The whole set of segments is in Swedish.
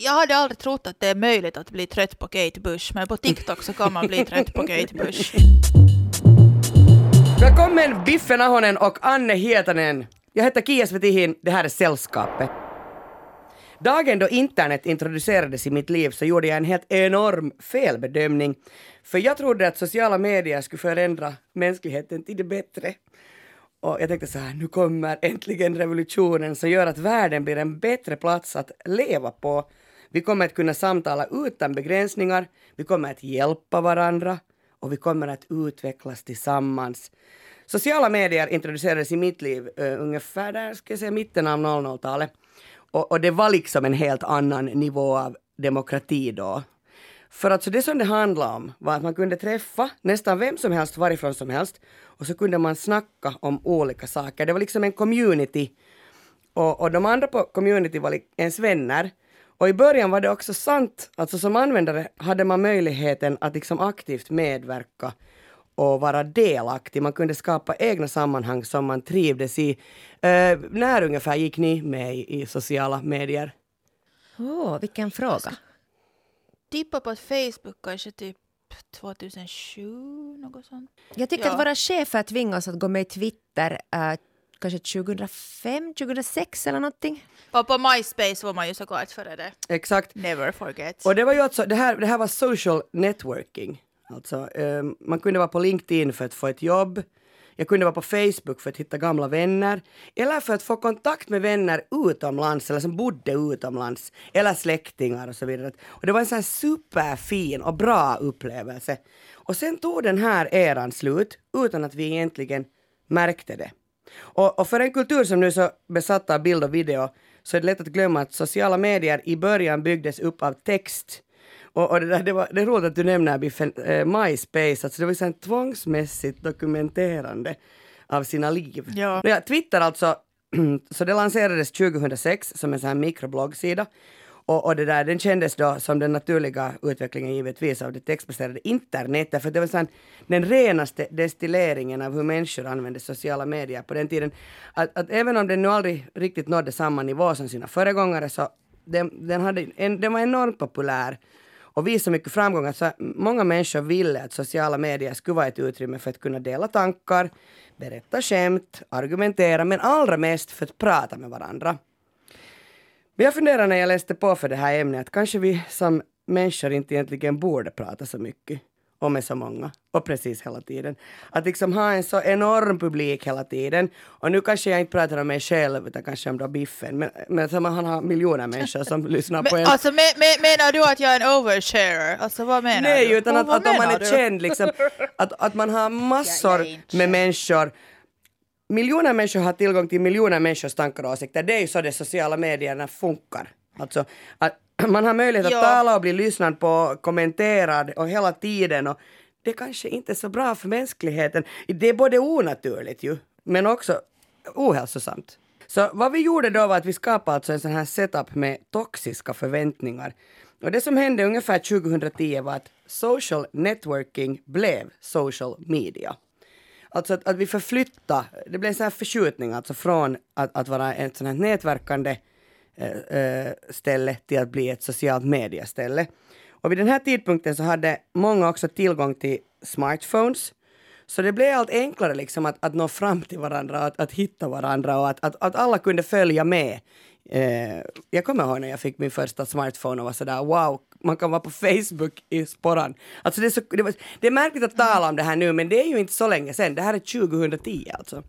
jag hade aldrig trott att det är möjligt att bli trött på Kate Bush, men på TikTok så kan man bli trött på Kate Bush. Välkommen Biffen Ahonen och Anne Hietanen. Jag heter Kia Svetihin, det här är Sällskapet. Dagen då internet introducerades i mitt liv så gjorde jag en helt enorm felbedömning. För jag trodde att sociala medier skulle förändra mänskligheten till det bättre. Och jag tänkte så här, nu kommer äntligen revolutionen som gör att världen blir en bättre plats att leva på. Vi kommer att kunna samtala utan begränsningar, vi kommer att hjälpa varandra och vi kommer att utvecklas tillsammans. Sociala medier introducerades i mitt liv uh, ungefär där, ska jag säga, mitten av 00-talet. Och, och, det var liksom en helt annan nivå av demokrati då. För att så det som det handlade om var att man kunde träffa nästan vem som helst varifrån som helst och så kunde man snacka om olika saker. Det var liksom en community och, och de andra på community var ens vänner. Och i början var det också sant, alltså som användare hade man möjligheten att liksom aktivt medverka och vara delaktig. Man kunde skapa egna sammanhang som man trivdes i. Uh, när ungefär gick ni med i, i sociala medier? Åh, oh, vilken fråga. Tippa på Facebook kanske typ 2007, något sånt. Jag tycker ja. att våra chefer tvingade oss att gå med i Twitter uh, kanske 2005, 2006 eller någonting. Och på MySpace var man ju såklart före det. Exakt. Never forget. Och det var ju alltså, det här, det här var social networking. Alltså, um, man kunde vara på LinkedIn för att få ett jobb. Jag kunde vara på Facebook för att hitta gamla vänner. Eller för att få kontakt med vänner utomlands eller som bodde utomlands. Eller släktingar och så vidare. Och det var en sån här superfin och bra upplevelse. Och sen tog den här eran slut utan att vi egentligen märkte det. Och, och, för en kultur som nu är så besatt av bild och video så är det lätt att glömma att sociala medier i början byggdes upp av text. Och, och det, där, det, var, det är roligt att du nämner Biffen, äh, MySpace, alltså det var så tvångsmässigt dokumenterande av sina liv. Ja. Ja, Twitter alltså, så det lanserades 2006 som en sån här mikroblogsida och, och det där, den kändes då som den naturliga utvecklingen givetvis av det textbaserade internetet, för det var sån, den renaste destilleringen av hur människor använde sociala medier på den tiden. Att, att även om den nu aldrig riktigt nådde samma nivå som sina föregångare så den, den, hade en, den var enormt populär och visade mycket framgång Alltså, många människor ville att sociala medier skulle vara ett utrymme för att kunna dela tankar, berätta skämt, argumentera, men allra mest för att prata med varandra. Men jag funderade när jag läste på för det här ämnet att kanske vi som människor inte egentligen borde prata så mycket och med så många och precis hela tiden. Att liksom ha en så enorm publik hela tiden. Och nu kanske jag inte pratar om mig själv utan kanske om då Biffen. Men, men som han har miljoner människor som lyssnar på en. Alltså me, me, menar du att jag är en oversharer? Alltså vad menar Nej, du? Nej, utan att, att om man är du? känd liksom. Att, att man har massor med människor miljoner människor har tillgång till miljoner människors tankar och åsikter. Det är ju så de sociala medierna funkar. Alltså, att man har möjlighet att ja. tala och bli lyssnad på, kommenterad och hela tiden. Och det kanske inte är så bra för mänskligheten. Det är både onaturligt ju, men också ohälsosamt. Så vad vi gjorde då var att vi skapade alltså en sån här setup med toxiska förväntningar. Och det som hände ungefär 2010 var att social networking blev social media. Alltså att, att vi förflyttar, det blev en sån här förskjutning alltså från att, att vara ett sånt här nätverkande äh, ställe till att bli ett socialt medieställe. Och vid den här tidpunkten så hade många också tillgång till smartphones. Så det blev allt enklare liksom att, att nå fram till varandra, att, att hitta varandra och att, att, att alla kunde följa med. Eh, jag kommer ihåg när jag fick min första smartphone och var sådär wow, man kan vara på Facebook i sporran. Alltså det är, så, det, var, det är märkligt att tala om det här nu men det är ju inte så länge sedan, det här är 2010 alltså.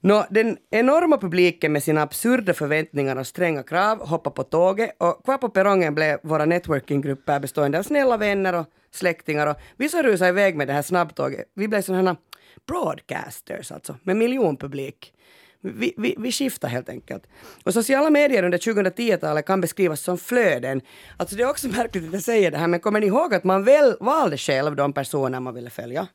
Nå, den enorma publiken med sina absurda förväntningar och stränga krav hoppade på tåget och kvar på perrongen blev våra networkinggrupper bestående av snälla vänner och släktingar och vi som rusade iväg med det här snabbtåget, vi blev sådana broadcasters alltså, med miljonpublik. Vi, vi, vi skiftar helt enkelt. Och sociala medier under 2010-talet kan beskrivas som flöden. Alltså det är också märkligt att jag säger det här, men kommer ni ihåg att man väl valde själv de personer man ville följa?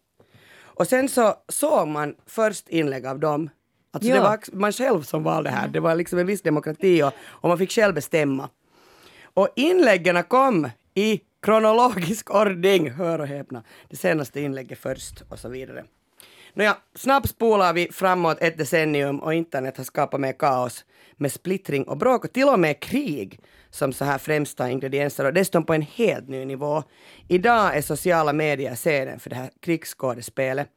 Och sen så såg man först inlägg av dem. Alltså ja. det var man själv som valde här. Det var liksom en viss demokrati och, och man fick själv bestämma. Och inläggen kom i kronologisk ordning, hör och häpna. Det senaste inlägget först och så vidare. Nåja, snabbt spolar vi framåt ett decennium och internet har skapat mer kaos med splittring och bråk och till och med krig som så här främsta ingredienser och dessutom på en helt ny nivå. Idag är sociala medier scenen för det här krigsskådespelet.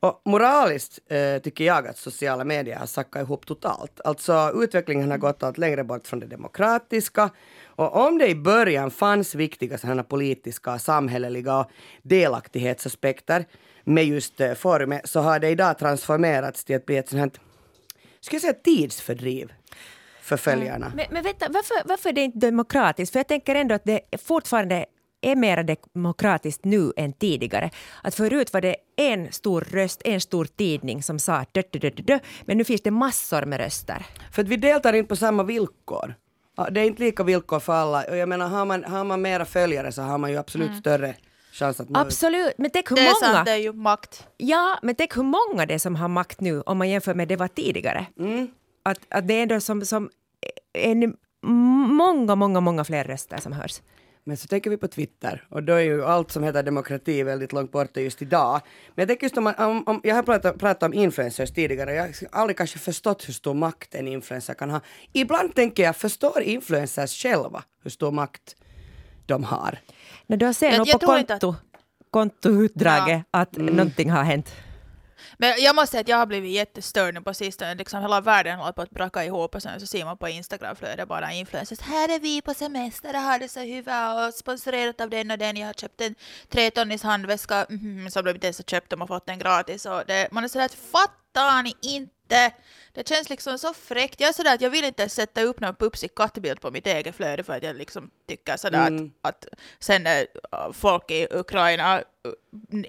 Och moraliskt eh, tycker jag att sociala medier har sackat ihop totalt. Alltså utvecklingen har gått allt längre bort från det demokratiska. Och om det i början fanns viktiga sådana politiska, samhälleliga delaktighetsaspekter med just eh, forumet så har det idag transformerats till att bli ett sånt här, ska jag säga tidsfördriv för följarna. Men, men vänta, varför, varför är det inte demokratiskt? För jag tänker ändå att det fortfarande är mer demokratiskt nu än tidigare. Att förut var det en stor röst, en stor tidning som sa dö, dö, dö, dö, men nu finns det massor med röster. För att vi deltar inte på samma villkor. Det är inte lika villkor för alla. Och jag menar, har man, har man mera följare så har man ju absolut mm. större chans att nå Absolut, men tänk hur det många... är sant, det är ju makt. Ja, men tänk hur många det är som har makt nu om man jämför med det var tidigare. Mm. Att, att det är ändå som, som en, många, många, många fler röster som hörs. Men så tänker vi på Twitter och då är ju allt som heter demokrati väldigt långt borta just idag. Men jag tänker just om, om, om jag har pratat, pratat om influencers tidigare, jag har aldrig kanske förstått hur stor makt en influencer kan ha. Ibland tänker jag, förstår influencers själva hur stor makt de har? Men du ser nog på konto, kontoutdraget ja. att mm. någonting har hänt. Men jag måste säga att jag har blivit jättestörd nu på sistone. Liksom hela världen håller på att braka ihop och sen så ser man på Instagramflödet bara influencers. Här är vi på semester och har det så hyvä och sponsorerat av den och den. Jag har köpt en tretonnis handväska mm, som de inte ens har köpt, de har fått den gratis. Och det, man är sådär att fattar ni inte inte. Det känns liksom så fräckt. Jag är sådär att jag vill inte sätta upp någon pupsig kattbild på mitt eget flöde för att jag liksom tycker sådär mm. att, att sen är äh, folk i Ukraina äh,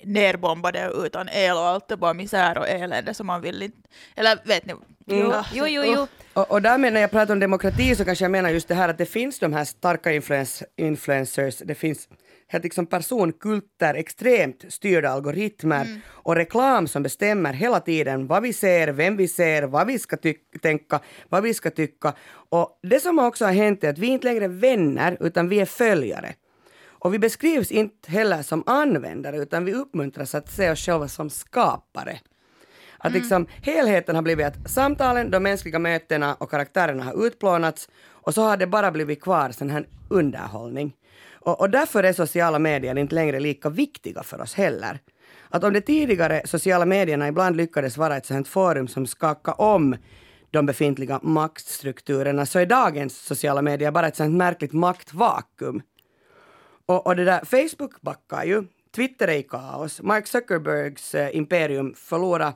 nerbombade utan el och allt är bara misär och elände som man vill inte... Eller vet ni? Mm. Jo, jo, jo. Och, och därmed när jag pratar om demokrati så kanske jag menar just det här att det finns de här starka influens, influencers, det finns helt liksom personkulter, extremt styrda algoritmer mm. och reklam som bestämmer hela tiden vad vi ser, vem vi ser, vad vi ska tänka, vad vi ska tycka. Och det som också har hänt är att vi inte längre är vänner, utan vi är följare. Och vi beskrivs inte heller som användare, utan vi uppmuntras att se oss själva som skapare. Att mm. liksom, helheten har blivit att samtalen, de mänskliga mötena och karaktärerna har utplånats och så har det bara blivit kvar sån här underhållning. Och, och därför är sociala medier inte längre lika viktiga för oss heller. Att om de tidigare sociala medierna ibland lyckades vara ett sådant forum som skakade om de befintliga maktstrukturerna så är dagens sociala medier bara ett sådant märkligt maktvakuum. Och, och det där, Facebook backar ju, Twitter är i kaos, Mark Zuckerbergs eh, imperium förlorar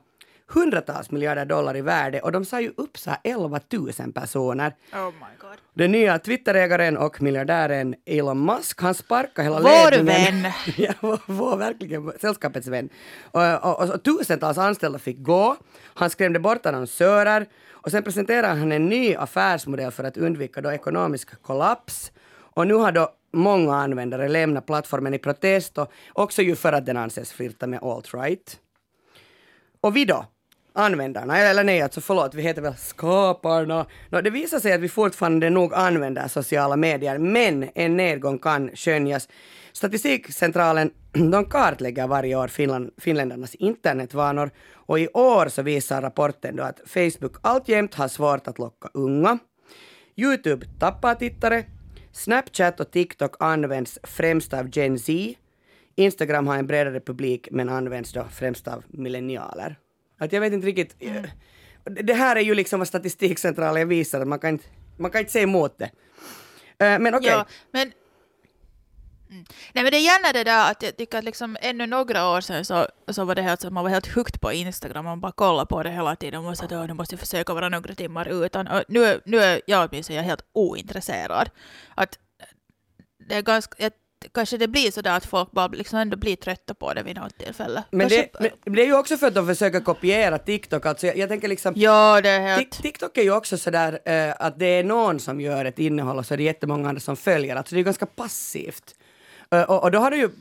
hundratals miljarder dollar i värde och de sa ju upp så 11 000 personer. Oh my God. Den nya Twitterägaren och miljardären Elon Musk, han sparkade hela vår ledningen. vän! ja, vår, vår verkligen sällskapets vän. Och, och, och, och, tusentals anställda fick gå. Han skrämde bort annonsörer och sen presenterade han en ny affärsmodell för att undvika då ekonomisk kollaps. Och nu har då många användare lämnat plattformen i protest och också ju för att den anses flirta med alt-right. Och vi då? Användarna, eller nej alltså förlåt, vi heter väl skaparna. No, det visar sig att vi fortfarande nog använder sociala medier, men en nedgång kan skönjas. Statistikcentralen de kartlägger varje år Finland, finländarnas internetvanor och i år så visar rapporten då att Facebook alltjämt har svårt att locka unga. Youtube tappar tittare. Snapchat och TikTok används främst av Gen Z. Instagram har en bredare publik men används då främst av millennialer. Att jag vet inte riktigt. Mm. Det här är ju liksom vad Statistikcentralen visar, man kan inte, man kan inte säga emot det. Uh, men okej. Okay. Ja, men Mm. Nej men det är gärna det där att jag tycker att liksom ännu några år sedan så, så var det helt så att man var helt högt på Instagram, man bara kollade på det hela tiden och sa att nu måste jag försöka vara några timmar utan. Och nu, nu är jag åtminstone helt ointresserad. Att det är ganska, jag kanske det blir så där att folk bara liksom ändå blir trötta på det vid något tillfälle. Men det, men det, är ju också för att de försöker kopiera TikTok. Alltså jag, jag tänker liksom, ja, det är helt... TikTok är ju också sådär uh, att det är någon som gör ett innehåll och så är det jättemånga andra som följer. Alltså det är ju ganska passivt. Uh, och, och, då har det ju, uh,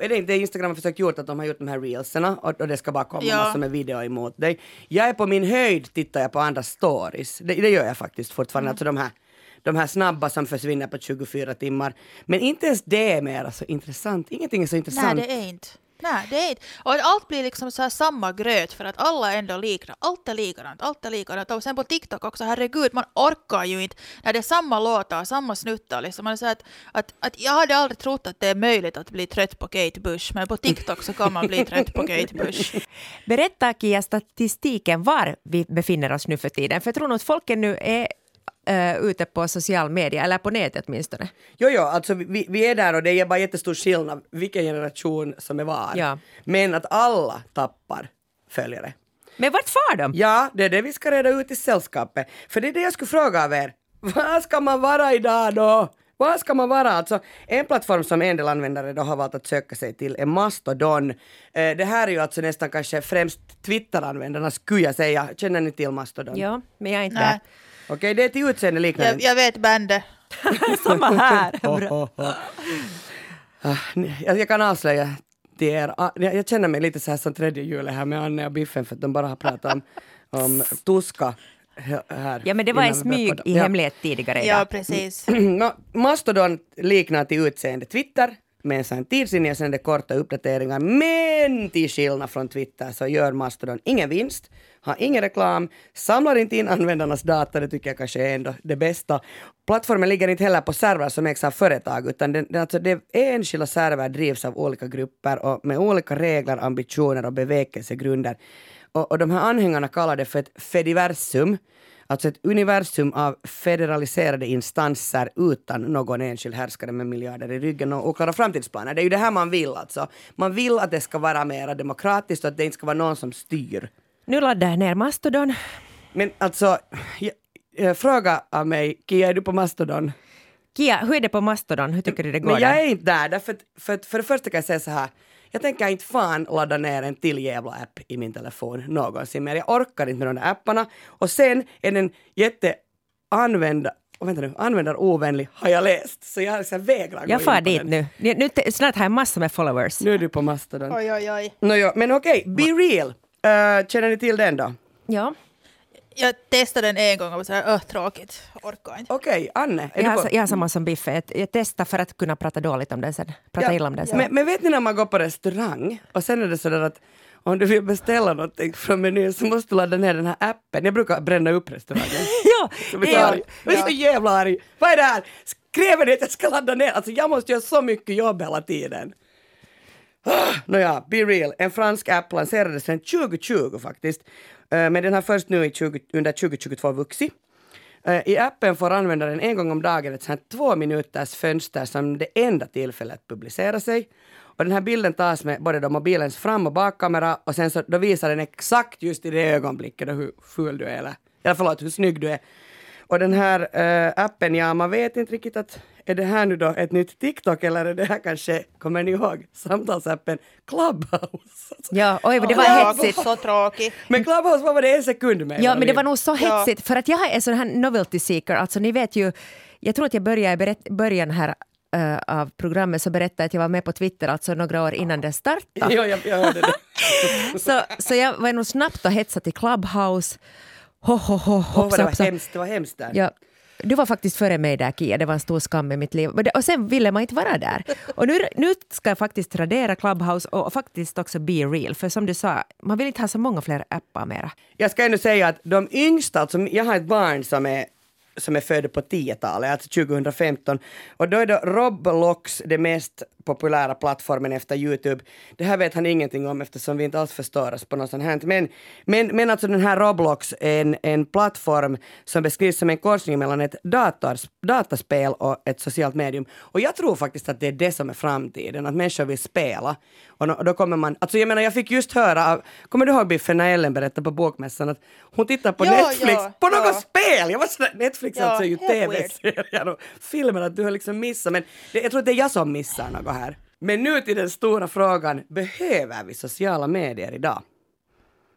är det inte Instagram har försökt gjort att de har gjort de här reelserna och, och det ska bara komma ja. massor med video emot dig. Jag är på min höjd tittar jag på andra stories. Det, det gör jag faktiskt fortfarande. Mm. Alltså de här de här snabba som försvinner på 24 timmar. Men inte ens det är mer så intressant. Ingenting är så intressant. Nej, det är inte. Nej, det är inte. Och allt blir liksom så här samma gröt för att alla är ändå likadant. Allt är likadant, allt är likadant. Och sen på TikTok också, herregud, man orkar ju inte när det är samma låtar, samma snuttar. Liksom. Man säger att, att, att jag hade aldrig trott att det är möjligt att bli trött på Kate Bush, men på TikTok så kan man bli trött på Kate Bush. Berätta Kia statistiken var vi befinner oss nu för tiden. För jag tror nog att folket nu är uh, ute på social media, eller på nätet åtminstone. Jo, jo, alltså vi, vi är där och det är bara jättestor skillnad vilken generation som är var. Ja. Men att alla tappar följare. Men vart far de? Ja, det är det vi ska reda ut i sällskapet. För det är det jag skulle fråga av er. Vad ska man vara idag då? Vad ska man vara? Alltså, en plattform som en del användare då har valt att söka sig till är Mastodon. Eh, det här är ju alltså nästan kanske främst Twitter-användarna skulle jag säga. Känner ni till Mastodon? Ja, men jag är inte Nej. där. Okej, det är till utseende liknande. Jag, jag vet bandet. Samma här. Ah, jag, jag kan avslöja till er, ah, jag, känner mig lite så här som tredje hjulet här med Anne och Biffen för att de bara har pratat om, om Tuska här. Ja, men det var en smyg i Ja. hemlighet tidigare Ja, idag. precis. Nå, Mastodon liknar till utseende Twitter med en sån tidsinne sen det korta uppdateringar. Men till skillnad från Twitter så gör Mastodon ingen vinst, har ingen reklam, samlar inte in användarnas data, det tycker jag kanske är ändå det bästa. Plattformen ligger inte heller på servrar som ägs av företag utan den, den, alltså det enskilda servrar drivs av olika grupper och med olika regler, ambitioner och bevekelsegrunder. Och, och de här anhängarna kallar det för ett fediversum, Alltså ett universum av federaliserade instanser utan någon enskild härskare med miljarder i ryggen och oklara framtidsplaner. Det är ju det här man vill alltså. Man vill att det ska vara mer demokratiskt och att det inte ska vara någon som styr. Nu laddar jag ner Mastodon. Men alltså, jag, jag, fråga av mig, Kia, är du på Mastodon? Kia, hur är det på Mastodon? Hur tycker du det går Men jag där? är inte där, därför för, för det första kan jag säga så här. Jag tänker inte fan ladda ner en till jävla app i min telefon någonsin mer. Jag orkar inte med de där apparna. Och sen är den jätteanvända och vänta nu, användarovänlig har jag läst. Så jag liksom vägrar gå Jag in far på dit den. nu. nu. nu snart har jag massor med followers. Nu är du på Mastodon. Oj, oj, oj. Nåjo, men okej, Be Real. Uh, känner ni till den då? Ja. Jag testade den en gång och var så här, öh, tråkigt. Orkar inte. Okej, Anne, är Jag du har, på? jag har samma som Biffe. Jag, testar för att kunna prata dåligt om den sen. Prata Ja, illa om den sen. Men, men vet ni när man går på restaurang och sen är det sådär att om du vill beställa någonting från menyn så måste du ladda ner den här appen. Jag brukar bränna upp restauranger. ja, Jag så ja. arg. Jag är så jävla arg. Vad är det här? Kräver ni att jag ska ladda ner? Alltså jag måste göra så mycket jobb hela tiden. Ah, nåja, Be Real, en fransk app lanserades sedan 2020 faktiskt. Eh, men den har först nu 20, under 2022 vuxit. Eh, I appen får användaren en gång om dagen ett sånt två minuters fönster som det enda tillfället att publicera sig. Och den här bilden tas med både då mobilens fram och bakkamera och sen så då visar den exakt just i det ögonblicket då hur ful du är eller, eller förlåt, hur snygg du är. Och den här äh, appen, ja man vet inte riktigt att är det här nu då ett nytt TikTok eller är det här kanske, kommer ni ihåg, samtalsappen Clubhouse? Ja, oj, det var Ja, hetsigt. Så tråkigt. Men Clubhouse, vad var det en sekund med? Ja, men det var nog så Ja. hetsigt. För att jag är en sån här novelty seeker. Alltså ni vet ju, jag tror att jag började i början här eh, av programmet så berättade jag att jag var med på Twitter alltså några år innan den startade. Ja, jag, jag hörde det. Så, så jag var nog snabbt och hetsade till Clubhouse. Ho, ho, ho, vad hoppsa, det var hemskt, det var hemskt där. Ja, du var faktiskt före mig där Kia, det var en stor skam i mitt liv. Och sen ville man inte vara där. Och nu, nu ska jag faktiskt radera Clubhouse och faktiskt också Be Real. För som du sa, man vill inte ha så många fler appar mera. Jag ska ändå säga att de yngsta, alltså jag har ett barn som är som är född på 10-talet, alltså 2015. Och då är då Roblox det mest populära plattformen efter Youtube. Det här vet han ingenting om eftersom vi inte alls förstår oss på något sånt här. Men, men, men alltså den här Roblox är en, en plattform som beskrivs som en korsning mellan ett dators, dataspel och ett socialt medium. Och jag tror faktiskt att det är det som är framtiden, att människor vill spela. Och då, kommer man, alltså jag menar jag fick just höra av, kommer du ihåg Biffen när Ellen berättade på bokmässan att hon tittar på Ja, Netflix ja, på något ja. spel! Jag var sådär, Netflix Ja, alltså är ju tv-serier och filmer att du har liksom missat men det, jag tror att det är jag som missar något här. Men nu till den stora frågan, behöver vi sociala medier idag?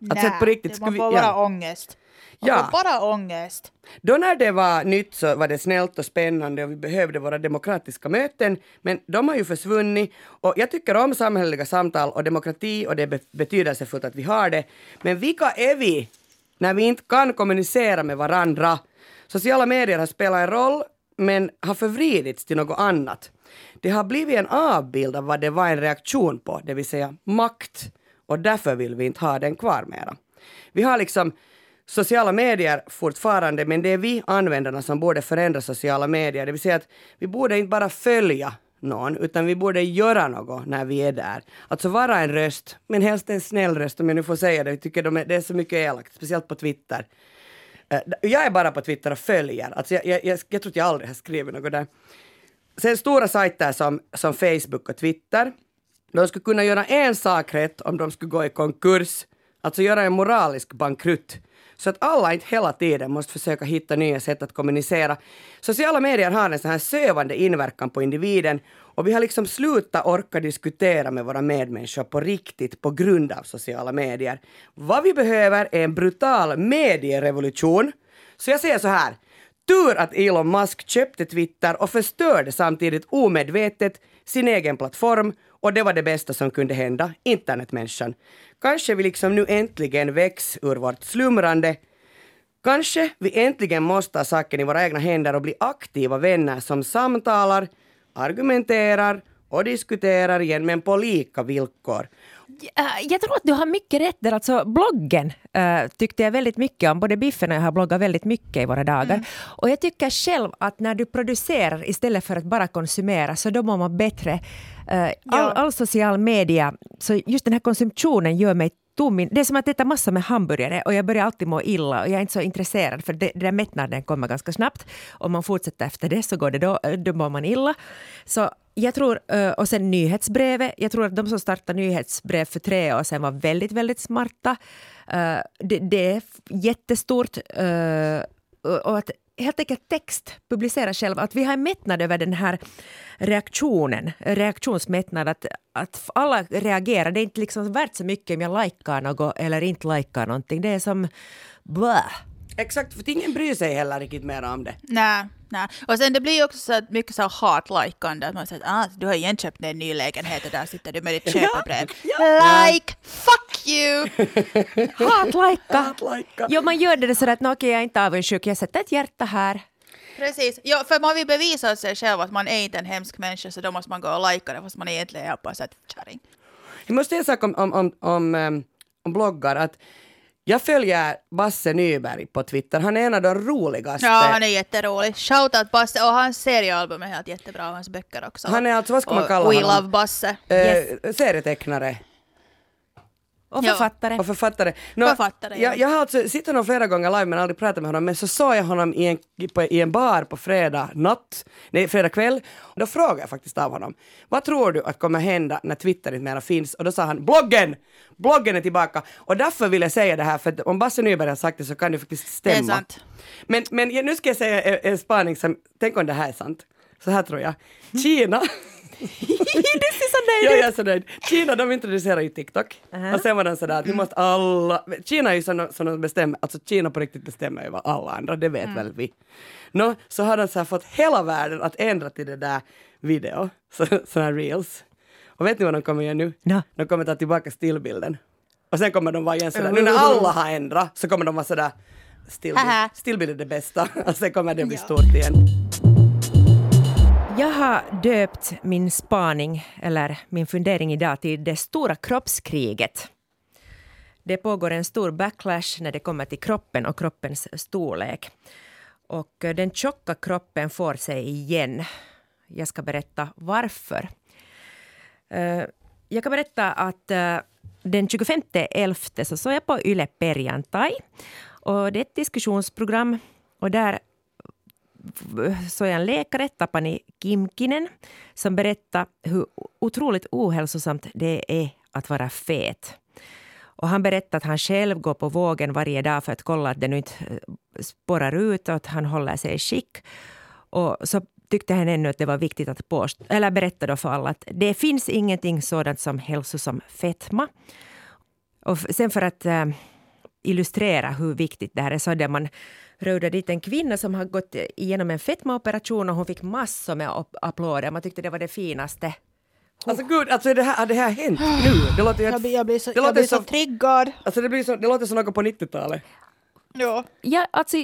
Alltså, Nej, på riktigt, man vi- får ja. bara ångest. Man Ja. får bara ångest. Då när det var nytt så var det snällt och spännande och vi behövde våra demokratiska möten, men de har ju försvunnit. Och jag tycker om samhälleliga samtal och demokrati och det är be- betydelsefullt att vi har det. Men vilka är vi när vi inte kan kommunicera med varandra? Sociala medier har spelat en roll men har förvridits till något annat. Det har blivit en avbild av vad det var en reaktion på, det vill säga makt. Och därför vill vi inte ha den kvar mera. Vi har liksom sociala medier fortfarande, men det är vi användarna som borde förändra sociala medier. Det vill säga att vi borde inte bara följa någon, utan vi borde göra något när vi är där. Alltså vara en röst, men helst en snäll röst om jag nu får säga det. Jag tycker de är, det är så mycket elakt, speciellt på Twitter. Eh, jag är bara på Twitter och följer. Alltså jag, jag, jag, jag tror att jag aldrig har skrivit något där. Sen stora sajter som, som Facebook och Twitter, de skulle kunna göra en sak rätt om de skulle gå i konkurs, alltså göra en moralisk bankrutt. Så att alla inte hela tiden måste försöka hitta nya sätt att kommunicera. Sociala medier har en sån här sövande inverkan på individen och vi har liksom slutat orka diskutera med våra medmänniskor på riktigt på grund av sociala medier. Vad vi behöver är en brutal medierevolution. Så jag säger så här, tur att Elon Musk köpte Twitter och förstörde samtidigt omedvetet sin egen plattform och det var det bästa som kunde hända internetmänniskan. Kanske vi liksom nu äntligen väcks ur vårt slumrande. Kanske vi äntligen måste ha saken i våra egna händer och bli aktiva vänner som samtalar, argumenterar och diskuterar igen men på lika villkor. Jag tror att du har mycket rätt där. Alltså bloggen uh, tyckte jag väldigt mycket om. Både Biffen och jag har bloggat väldigt mycket i våra dagar. Mm. Och jag tycker själv att när du producerar istället för att bara konsumera så då mår man bättre. Uh, all, all social media, så just den här konsumtionen gör mig tom. Det är som att äta massa med hamburgare och jag börjar alltid må illa och jag är inte så intresserad för det, den mättnaden kommer ganska snabbt. Om man fortsätter efter det så går det då, då mår man illa. Så jag tror, eh, och sen nyhetsbrevet. Jag tror att de som startade nyhetsbrev för tre år sedan var väldigt, väldigt smarta. Eh, det, det är jättestort. Eh, och att helt enkelt text, publicera själv. Att vi har en mättnad över den här reaktionen, reaktionsmättnad. Att, att alla reagerar. Det är inte liksom värt så mycket om jag likar något eller inte likar någonting. Det är som... Blah. Exakt, för ingen bryr sig heller riktigt mer om det. Nej, nej. Och sen det blir också så mycket så hat-likande. Att man säger att ah, du har igen köpt en ny lägenhet och där sitter du med ditt köpebrev. Ja, like! Fuck you! Hat-lika! hat Jo, man gör det så att okej, okay, jag är inte avundsjuk, jag sätter ett hjärta här. Precis, ja, för man vill bevisa sig själv att man är inte en hemsk människa så då måste man gå och lajka det fast man egentligen är bara så kärring. Jag måste säga en sak om, om, om, om, um, om bloggar. Att jag följer Basse Nyberg på Twitter. Han är en av de roligaste. Ja, han är jätterolig. Shoutout Basse. Och hans seriealbum är helt jättebra. Och hans böcker också. Han är alltså, vad ska man kalla We honom? We Love Basse. Eh, yes. Serietecknare. Och författare. Och författare. No, författare jag, jag har alltså sett honom flera gånger live men aldrig pratat med honom. Men så såg jag honom i en, på, i en bar på fredag natt, nej fredag kväll. Då frågade jag faktiskt av honom. Vad tror du att kommer hända när Twitter inte mera finns? Och då sa han bloggen! Bloggen är tillbaka. Och därför vill jag säga det här för att om Basse Nyberg har sagt det så kan det faktiskt stämma. Det är sant. Men, men nu ska jag säga en, en spaning som, tänk om det här är sant. Så här tror jag. Kina ser så nöjd jag är så nöjd. Kina de introducerar ju TikTok uh -huh. och sen var de sådär att vi måste alla, Kina är ju sådana som bestämmer, alltså Kina på riktigt bestämmer över alla andra, det vet mm. väl vi. Nå, så har de så fått hela världen att ändra till det där video, sådana reels. Och vet ni vad de kommer göra nu? No. De kommer ta tillbaka stillbilden. Och sen kommer de vara igen sådär, nu när alla har ändrat så kommer de vara sådär, stillbild, stillbild är det bästa, och sen kommer det bli stort igen. Jag har döpt min spaning, eller min fundering idag, till det stora kroppskriget. Det pågår en stor backlash när det kommer till kroppen och kroppens storlek. Och den tjocka kroppen får sig igen. Jag ska berätta varför. Eh, jag kan berätta att eh, den 25.11 så såg jag på Yle Perjantai. Och det är ett diskussionsprogram och där såg jag en läkare, Tapani Kimkinen, som berättade hur otroligt ohälsosamt det är att vara fet. Och han berättade att han själv går på vågen varje dag för att kolla att det inte eh, spårar ut och att han håller sig i skick. Och så tyckte han ännu att det var viktigt att påst eller berätta då för alla att det finns ingenting sådant som hälsosam fetma. Och sen för att äh, illustrera hur viktigt det här är så hade man röda dit en kvinna som har gått igenom en fetmaoperation och hon fick massor med applåder. Man tyckte det var det finaste. Alltså gud, alltså det här, det här hänt nu? Det låter jag, blir, jag blir så, det jag blir så, så triggad. Alltså det, blir så, det låter som något på 90-talet. Ja. ja, alltså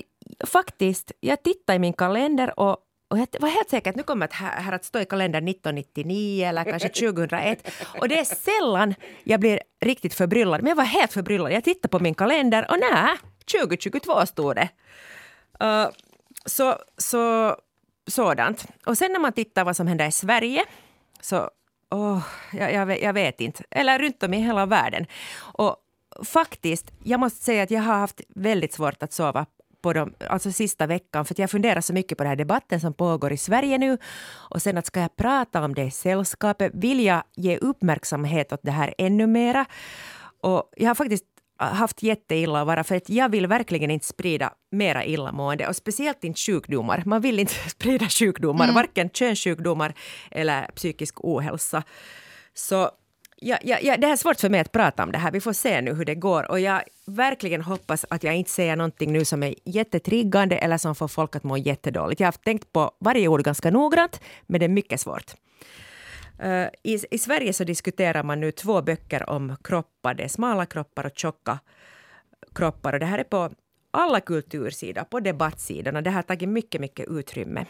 faktiskt, jag tittade i min kalender och och jag var helt säker att nu kommer det här, här att stå i kalendern 1999 eller kanske 2001. Och det är sällan jag blir riktigt förbryllad. Men jag var helt förbryllad. Jag tittade på min kalender och nej, 2022 stod det. Uh, så, så sådant. Och sen när man tittar vad som händer i Sverige så oh, jag, jag, jag, vet inte. Eller runt om i hela världen. Och faktiskt, jag måste säga att jag har haft väldigt svårt att sova på de, alltså sista veckan för jag funderar så mycket på den här debatten som pågår i Sverige nu. Och sen att ska jag prata om det i sällskapet? Vill jag ge uppmärksamhet åt det här ännu mera? Och jag har faktiskt haft jätteilla att vara för att jag vill verkligen inte sprida mera illamående och speciellt inte sjukdomar. Man vill inte sprida sjukdomar, mm. varken könssjukdomar eller psykisk ohälsa. Så ja, ja, ja, det är svårt för mig att prata om det här. Vi får se nu hur det går. Och jag verkligen hoppas att jag inte säger någonting nu som är jättetriggande eller som får folk att må jättedåligt. Jag har tänkt på varje ord ganska noggrant, men det är mycket svårt. Uh, i, I Sverige så diskuterar man nu två böcker om kroppar. Det är smala kroppar och tjocka kroppar. Och det här är på alla kultursidor, på debattsidorna. Det har tagit mycket, mycket utrymme.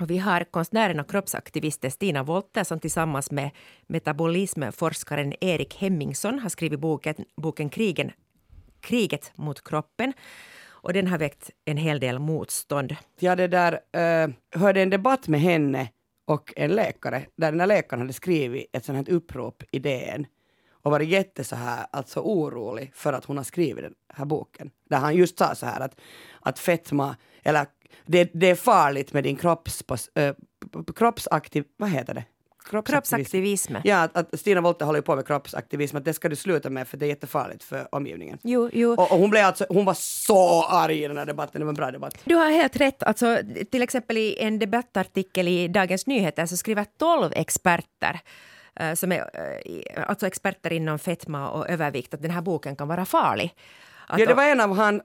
Och vi har konstnären och kroppsaktivisten Stina Wolter som tillsammans med metabolismforskaren Erik Hemmingsson har skrivit boken, boken Krigen, Kriget mot kroppen. Och den har väckt en hel del motstånd. Jag det där, uh, hörde en debatt med henne och en läkare, där den här läkaren hade skrivit ett sånt här upprop i DN och varit jätte så här, alltså orolig för att hon har skrivit den här boken. Där han just sa så här att, att fetma, eller det, det är farligt med din kropps, äh, kroppsaktiv, vad heter det? Kroppsaktivism. Ja, att, att Stina Wollter håller på med kroppsaktivism, att det ska du sluta med för det är jättefarligt för omgivningen. Jo, jo. Och, och, hon, blev alltså, hon var så arg i den här debatten, det var en bra debatt. Du har helt rätt. Alltså, till exempel i en debattartikel i Dagens Nyheter så skriver tolv experter uh, som är uh, alltså experter inom fetma och övervikt att den här boken kan vara farlig. Ja, det var en av han,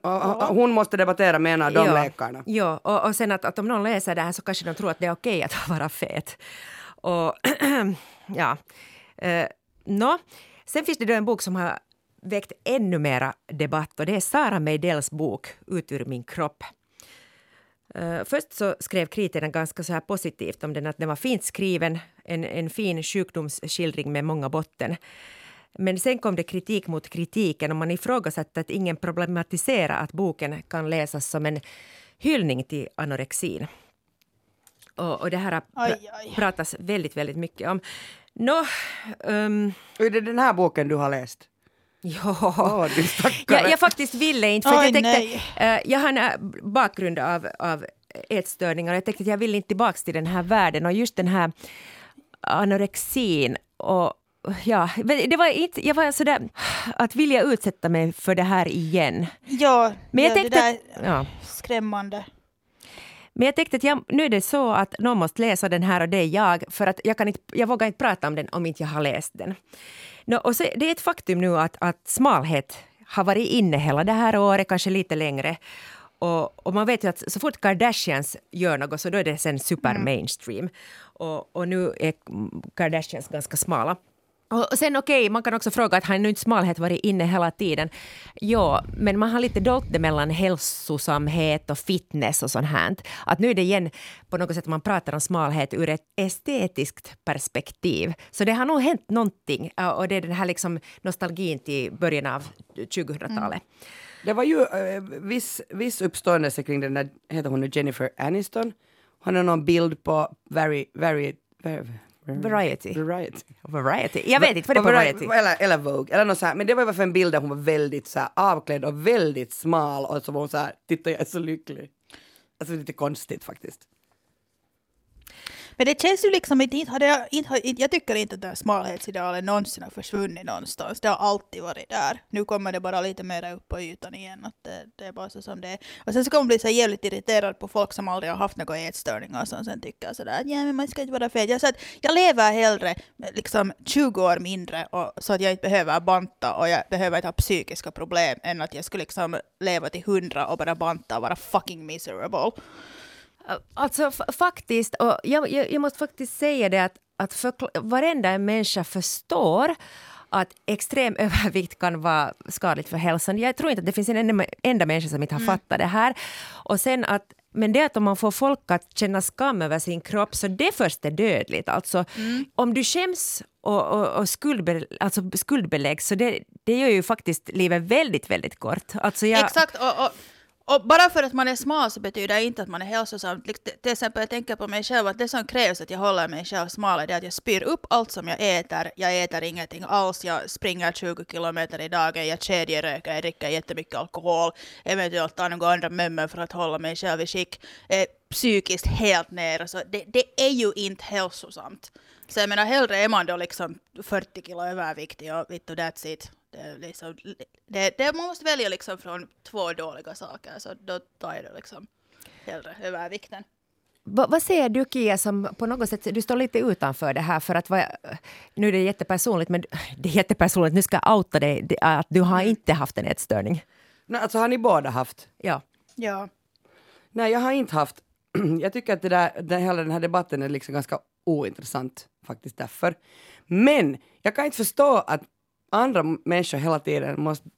hon måste debattera med en av de ja, läkarna. Ja, och, och sen att, att om någon läser det här så kanske de tror att det är okej att vara fet. Och ja, eh, no. Sen finns det då en bok som har väckt ännu mera debatt och det är Sara Meidells bok Ut ur min kropp. Uh, först så skrev kritikerna ganska så här positivt om den, att den var fint skriven, en, en fin sjukdomsskildring med många botten. Men sen kom det kritik mot kritiken och man ifrågasatte att ingen problematiserar att boken kan läsas som en hyllning till anorexin. Och, och det här har aj, aj. pratats väldigt, väldigt mycket om. Nå, um, är det den här boken du har läst? Ja, oh, jag, jag faktiskt ville inte. För Oj, jag, tänkte, uh, jag har en bakgrund av, av ätstörningar och jag tänkte att jag vill inte tillbaka till den här världen och just den här anorexin och ja, det var inte, jag var sådär att vilja utsätta mig för det här igen. Ja, Men jag ja, tänkte, det där ja. skrämmande. Men jag tänkte att jag, nu är det så att någon måste läsa den här och det är jag, för att jag, kan inte, jag vågar inte prata om den om inte jag har läst den. No, och så, det är ett faktum nu att, att smalhet har varit inne hela det här året, kanske lite längre. Och, och, man vet ju att så fort Kardashians gör något så då är det sen super mm. mainstream. Och, och nu är Kardashians ganska smala. Och sen okej, okay, man kan också fråga att har nu inte smalhet varit inne hela tiden? Ja, men man har lite dolt det mellan hälsosamhet och fitness och sånt här. Att nu är det igen på något sätt man pratar om smalhet ur ett estetiskt perspektiv. Så det har nog hänt någonting och det är den här liksom nostalgin till början av 2000-talet. Mm. Det var ju äh, viss, viss uppståndelse kring den där, heter hon nu Jennifer Aniston? Hon har någon bild på very, very, very Variety. Variety. Variety. Jag vet inte, vad det är Variety? Eller, eller Vogue, eller något så här. Men det var för en bild där hon var väldigt så här, avklädd och väldigt smal och så var hon så här, titta jag är så lycklig. Alltså lite konstigt faktiskt. Men det känns ju liksom inte, inte, hade jag, inte, jag tycker inte att det här smalhetsidealet någonsin har försvunnit någonstans. Det har alltid varit där. Nu kommer det bara lite mer upp på ytan igen. Att det, det är bara så som det är. Och sen så kommer man bli så jävligt irriterad på folk som aldrig har haft några ätstörningar som sen tycker sådär ja men man ska inte vara fet. Jag, så att jag lever hellre liksom 20 år mindre och, så att jag inte behöver banta och jag behöver inte ha psykiska problem än att jag skulle liksom leva till 100 och bara banta och vara fucking miserable. Alltså faktiskt, och jag, jag, jag, måste faktiskt säga det att, att för, varenda människa förstår att extrem övervikt kan vara skadligt för hälsan. Jag tror inte att det finns en enda, enda människa som inte har mm. fattat det här. Och sen att men det att om man får folk att känna skam över sin kropp, så det först är dödligt. Alltså, mm. Om du skäms och, och, och skuldbe, alltså skuldbeläggs, så det, det gör ju faktiskt livet väldigt, väldigt kort. Alltså jag... Exakt, och, och och bara för att man är smal så betyder det inte att man är hälsosam. Till exempel jag tänker på mig själv att det som krävs att jag håller mig själv smal är att jag spyr upp allt som jag äter. Jag äter ingenting alls. Jag springer 20 kilometer i dagen. Jag kedjeröker. Jag dricker jättemycket alkohol. Eventuellt tar några andra mömmor för att hålla mig själv i skick. Eh, psykiskt helt nere. Så alltså, det, det är ju inte hälsosamt. Så jag menar hellre är man då liksom 40 kilo överviktig och vittu that's it. Det, liksom, det, det, man måste välja liksom från två dåliga saker, så då tar jag det liksom hellre övervikten. Va, vad säger du Kia, som på något sätt, du står lite utanför det här för att va, nu är det jättepersonligt, men det är jättepersonligt, nu ska jag outa dig att du har mm. inte haft en ätstörning. Nej, alltså har ni båda haft? Ja. Ja. Nej, jag har inte haft. Jag tycker att det där, den, hela den här debatten är liksom ganska ointressant faktiskt därför. Men jag kan inte förstå att andra människor hela tiden måste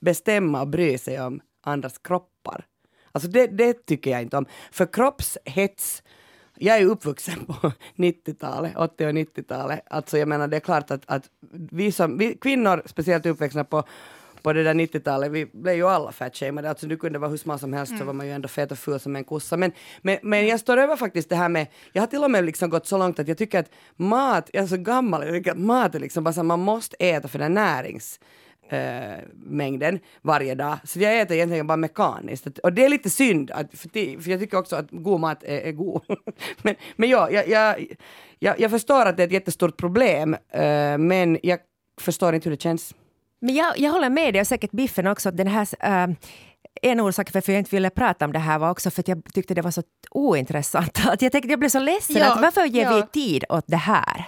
bestämma och bry sig om andras kroppar. Alltså det, det tycker jag inte om. För kroppshets, jag är uppvuxen på 90-talet, 80 och 90-talet. Alltså jag menar det är klart att, att vi som, vi kvinnor, speciellt uppvuxna på på det där 90-talet, vi blev ju alla fatshameade. Alltså du kunde vara hur smal som helst mm. så var man ju ändå fet och ful som en kossa. Men, men, men jag står över faktiskt det här med, jag har till och med liksom gått så långt att jag tycker att mat, jag är så gammal, jag tycker att mat är liksom bara så man måste äta för den närings äh, mängden varje dag. Så jag äter egentligen bara mekaniskt. Och det är lite synd, att, för, för jag tycker också att god mat är, är god. men men ja, jag, jag, jag, jag, förstår att det är ett jättestort problem, äh, men jag förstår inte hur det känns. Men jag, jag håller med dig och säkert Biffen också. Att den här, äh, en orsak varför jag inte ville prata om det här var också för att jag tyckte det var så ointressant. Att jag, tänkte, jag blev så ledsen. Ja, att varför ger ja. vi tid åt det här?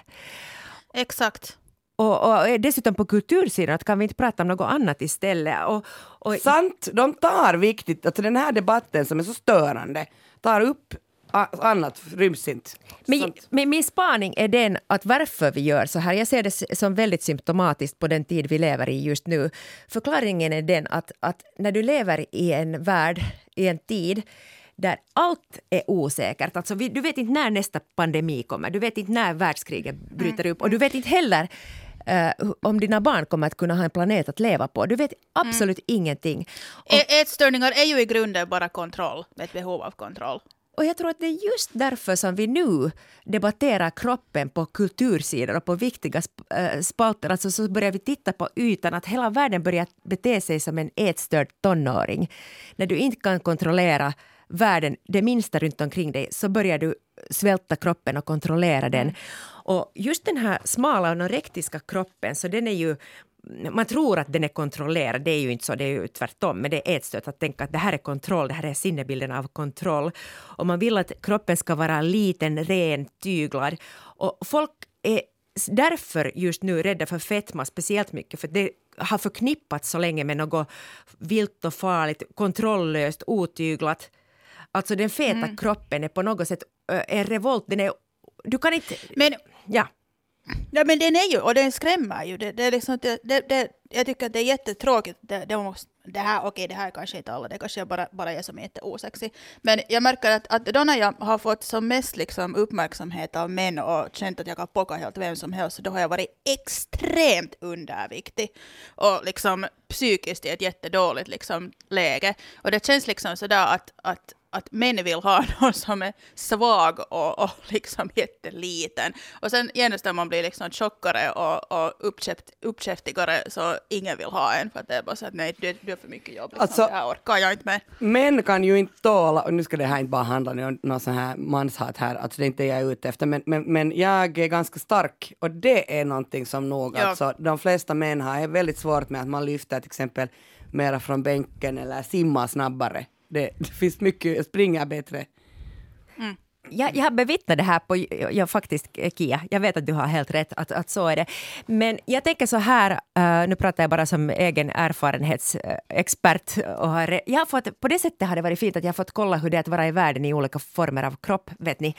Exakt. Och, och, dessutom på kultursidan, att kan vi inte prata om något annat istället? Och, och... Sant, de tar viktigt, alltså den här debatten som är så störande, tar upp annat ryms inte. Men, men, min spaning är den att varför vi gör så här, jag ser det som väldigt symptomatiskt på den tid vi lever i just nu. Förklaringen är den att, att när du lever i en värld, i en tid där allt är osäkert. Alltså vi, du vet inte när nästa pandemi kommer, du vet inte när världskriget bryter upp och du vet inte heller Uh, om dina barn kommer att kunna ha en planet att leva på. Du vet absolut mm. ingenting. Och, Ätstörningar är ju i grunden bara kontroll, ett behov av kontroll. Och jag tror att det är just därför som vi nu debatterar kroppen på kultursidor och på viktiga äh, spalter. Alltså så börjar vi titta på ytan, att hela världen börjar bete sig som en ätstörd tonåring. När du inte kan kontrollera världen, det minsta runt omkring dig, så börjar du svälta kroppen och kontrollera den. Mm. Och just den här smala anorektiska kroppen, så den är ju man tror att den är kontrollerad, det är ju inte så, det är ju tvärtom. Men det är ätstört att tänka att det här är kontroll, det här är sinnebilden av kontroll. Och man vill att kroppen ska vara liten, ren, tyglad. Och folk är därför just nu rädda för fetma speciellt mycket, för det har förknippats så länge med något vilt och farligt, kontrolllöst, otyglat. Alltså den feta mm. kroppen är på något sätt en revolt, den är... Du kan inte... Men, ja. Ja men den är ju, och den skrämmer ju. Det, det är liksom, det, det, det, jag tycker att det är jättetråkigt. Det, det, måste, det här, okej det här är kanske inte alla, det kanske är bara, bara jag som är jätteosexig. Men jag märker att, att då när jag har fått som mest liksom uppmärksamhet av män och känt att jag kan pocka helt vem som helst, då har jag varit extremt underviktig. Och liksom psykiskt i ett jättedåligt liksom, läge. Och det känns liksom sådär att, att att män vill ha någon som är svag och, och liksom jätteliten. Och sen genast när man blir liksom tjockare och, och uppkäft, uppkäftigare så ingen vill ha en för att det är bara så att nej, du, du är för mycket jobb. Liksom. Alltså, det här orkar jag inte med. Män kan ju inte tåla, och nu ska det här inte bara handla om någon sån här manshat här, alltså det är inte det jag är ute efter, men, men, men jag är ganska stark och det är någonting som nog, ja. alltså de flesta män har väldigt svårt med att man lyfter till exempel mera från bänken eller simmar snabbare det, det finns mycket, springa bättre. Mm. Jag, jag har bevittnat det här på, ja, faktiskt Kia, jag vet att du har helt rätt att, att så är det. Men jag tänker så här, uh, nu pratar jag bara som egen erfarenhetsexpert. Och har, jag har fått, på det sättet har det varit fint att jag har fått kolla hur det är att vara i världen i olika former av kropp, vet ni.